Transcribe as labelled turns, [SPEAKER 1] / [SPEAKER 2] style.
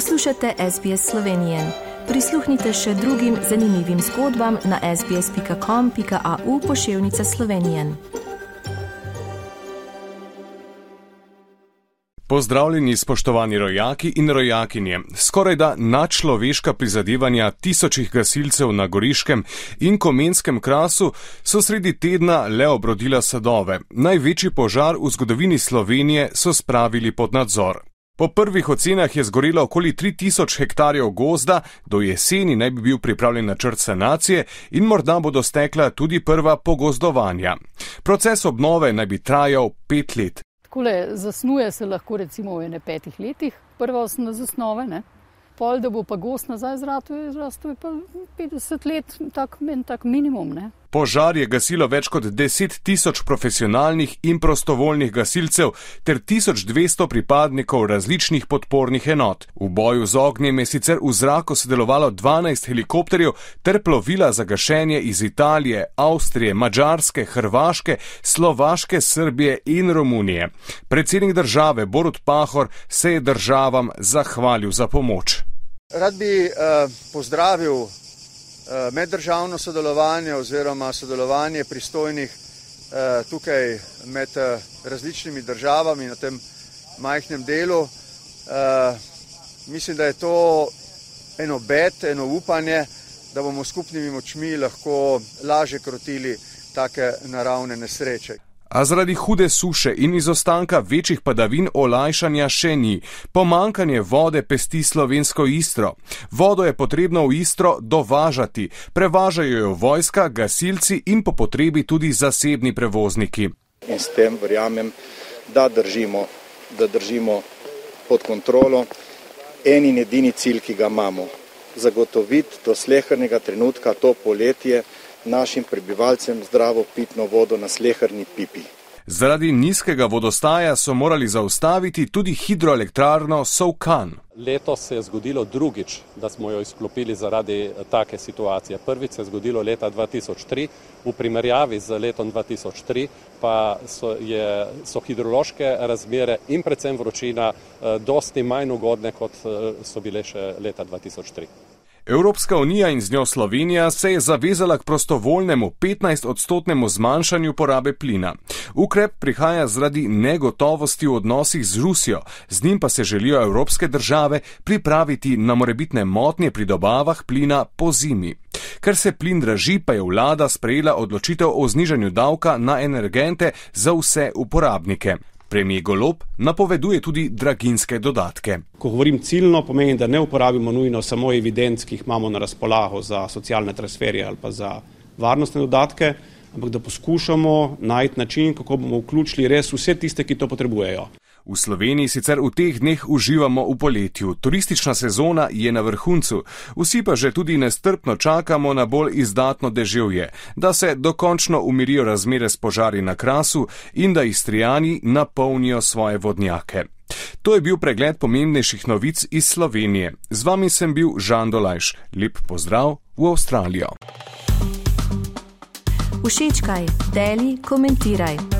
[SPEAKER 1] Poslušate SBS Slovenije. Prisluhnite še drugim zanimivim zgodbam na sbsp.com.au pošiljka Slovenije.
[SPEAKER 2] Pozdravljeni, spoštovani rojaki in rojakinje. Skoraj da nadčloveška prizadevanja tisočih gasilcev na Goriškem in Komenskem krasu so sredi tedna le obrodila sadove. Največji požar v zgodovini Slovenije so spravili pod nadzor. Po prvih ocenah je zgorelo okoli 3000 hektarjev gozda, do jeseni naj bi bil pripravljen načrt sanacije in morda bodo stekla tudi prva pogozdovanja. Proces obnove naj bi trajal pet let.
[SPEAKER 3] Takole, zasnuje se lahko recimo v ene petih letih, prva osnovna zasnove, ne? pol, da bo pa gost nazaj zrastu je pa 50 let, tak, men, tak minimum. Ne?
[SPEAKER 2] Požar je gasilo več kot 10 tisoč profesionalnih in prostovoljnih gasilcev ter 1200 pripadnikov različnih podpornih enot. V boju z ognjem je sicer v zraku sodelovalo 12 helikopterjev ter plovila za gašenje iz Italije, Avstrije, Mačarske, Hrvaške, Slovaške, Srbije in Romunije. Predsednik države Borut Pahor se je državam zahvalil za pomoč.
[SPEAKER 4] Rad bi uh, pozdravil meddržavno sodelovanje oziroma sodelovanje pristojnih uh, tukaj med uh, različnimi državami na tem majhnem delu. Mislim, da je to eno bet, eno upanje, da bomo skupnimi močmi lahko lažje krotili take naravne nesreče.
[SPEAKER 2] A zaradi hude suše in izostanka večjih padavin olajšanja še ni. Pomankanje vode pesti slovensko istro. Vodo je potrebno v istro dovažati. Prevažajo jo vojska, gasilci in po potrebi tudi zasebni prevozniki.
[SPEAKER 5] In s tem verjamem, da držimo, da držimo pod kontrolo en in edini cilj, ki ga imamo. Zagotoviti do slehrnega trenutka to poletje našim prebivalcem zdravo pitno vodo na slehrni pipi.
[SPEAKER 2] Zaradi nizkega vodostaja so morali zaustaviti tudi hidroelektrarno Sovkan.
[SPEAKER 6] Letos se je zgodilo drugič, da smo jo izklopili zaradi take situacije. Prvič se je zgodilo leta 2003, v primerjavi z letom 2003 pa so, je, so hidrološke razmere in predvsem vročina eh, dosti manj ugodne, kot eh, so bile še leta 2003.
[SPEAKER 2] Evropska unija in z njo Slovenija se je zavezala k prostovoljnemu 15-odstotnemu zmanjšanju porabe plina. Ukrep prihaja zaradi negotovosti v odnosih z Rusijo, z njim pa se želijo evropske države pripraviti na morebitne motnje pri dobavah plina po zimi. Ker se plin draži, pa je vlada sprejela odločitev o znižanju davka na energente za vse uporabnike. Premijer Golob napoveduje tudi draginske dodatke.
[SPEAKER 7] Ko govorim ciljno, pomeni, da ne uporabimo nujno samo evidenc, ki jih imamo na razpolago za socialne transferje ali pa za varnostne dodatke, ampak da poskušamo najti način, kako bomo vključili res vse tiste, ki to potrebujejo.
[SPEAKER 2] V Sloveniji sicer v teh dneh uživamo v poletju, turistična sezona je na vrhuncu, vsi pa že tudi nestrpno čakamo na bolj izdatno deževje, da se dokončno umirijo razmere s požari na krasu in da istrijani napolnijo svoje vodnjake. To je bil pregled pomembnejših novic iz Slovenije. Z vami sem bil Žan Dolajš. Lep pozdrav v Avstralijo.
[SPEAKER 1] Všečkaj, deli, komentiraj.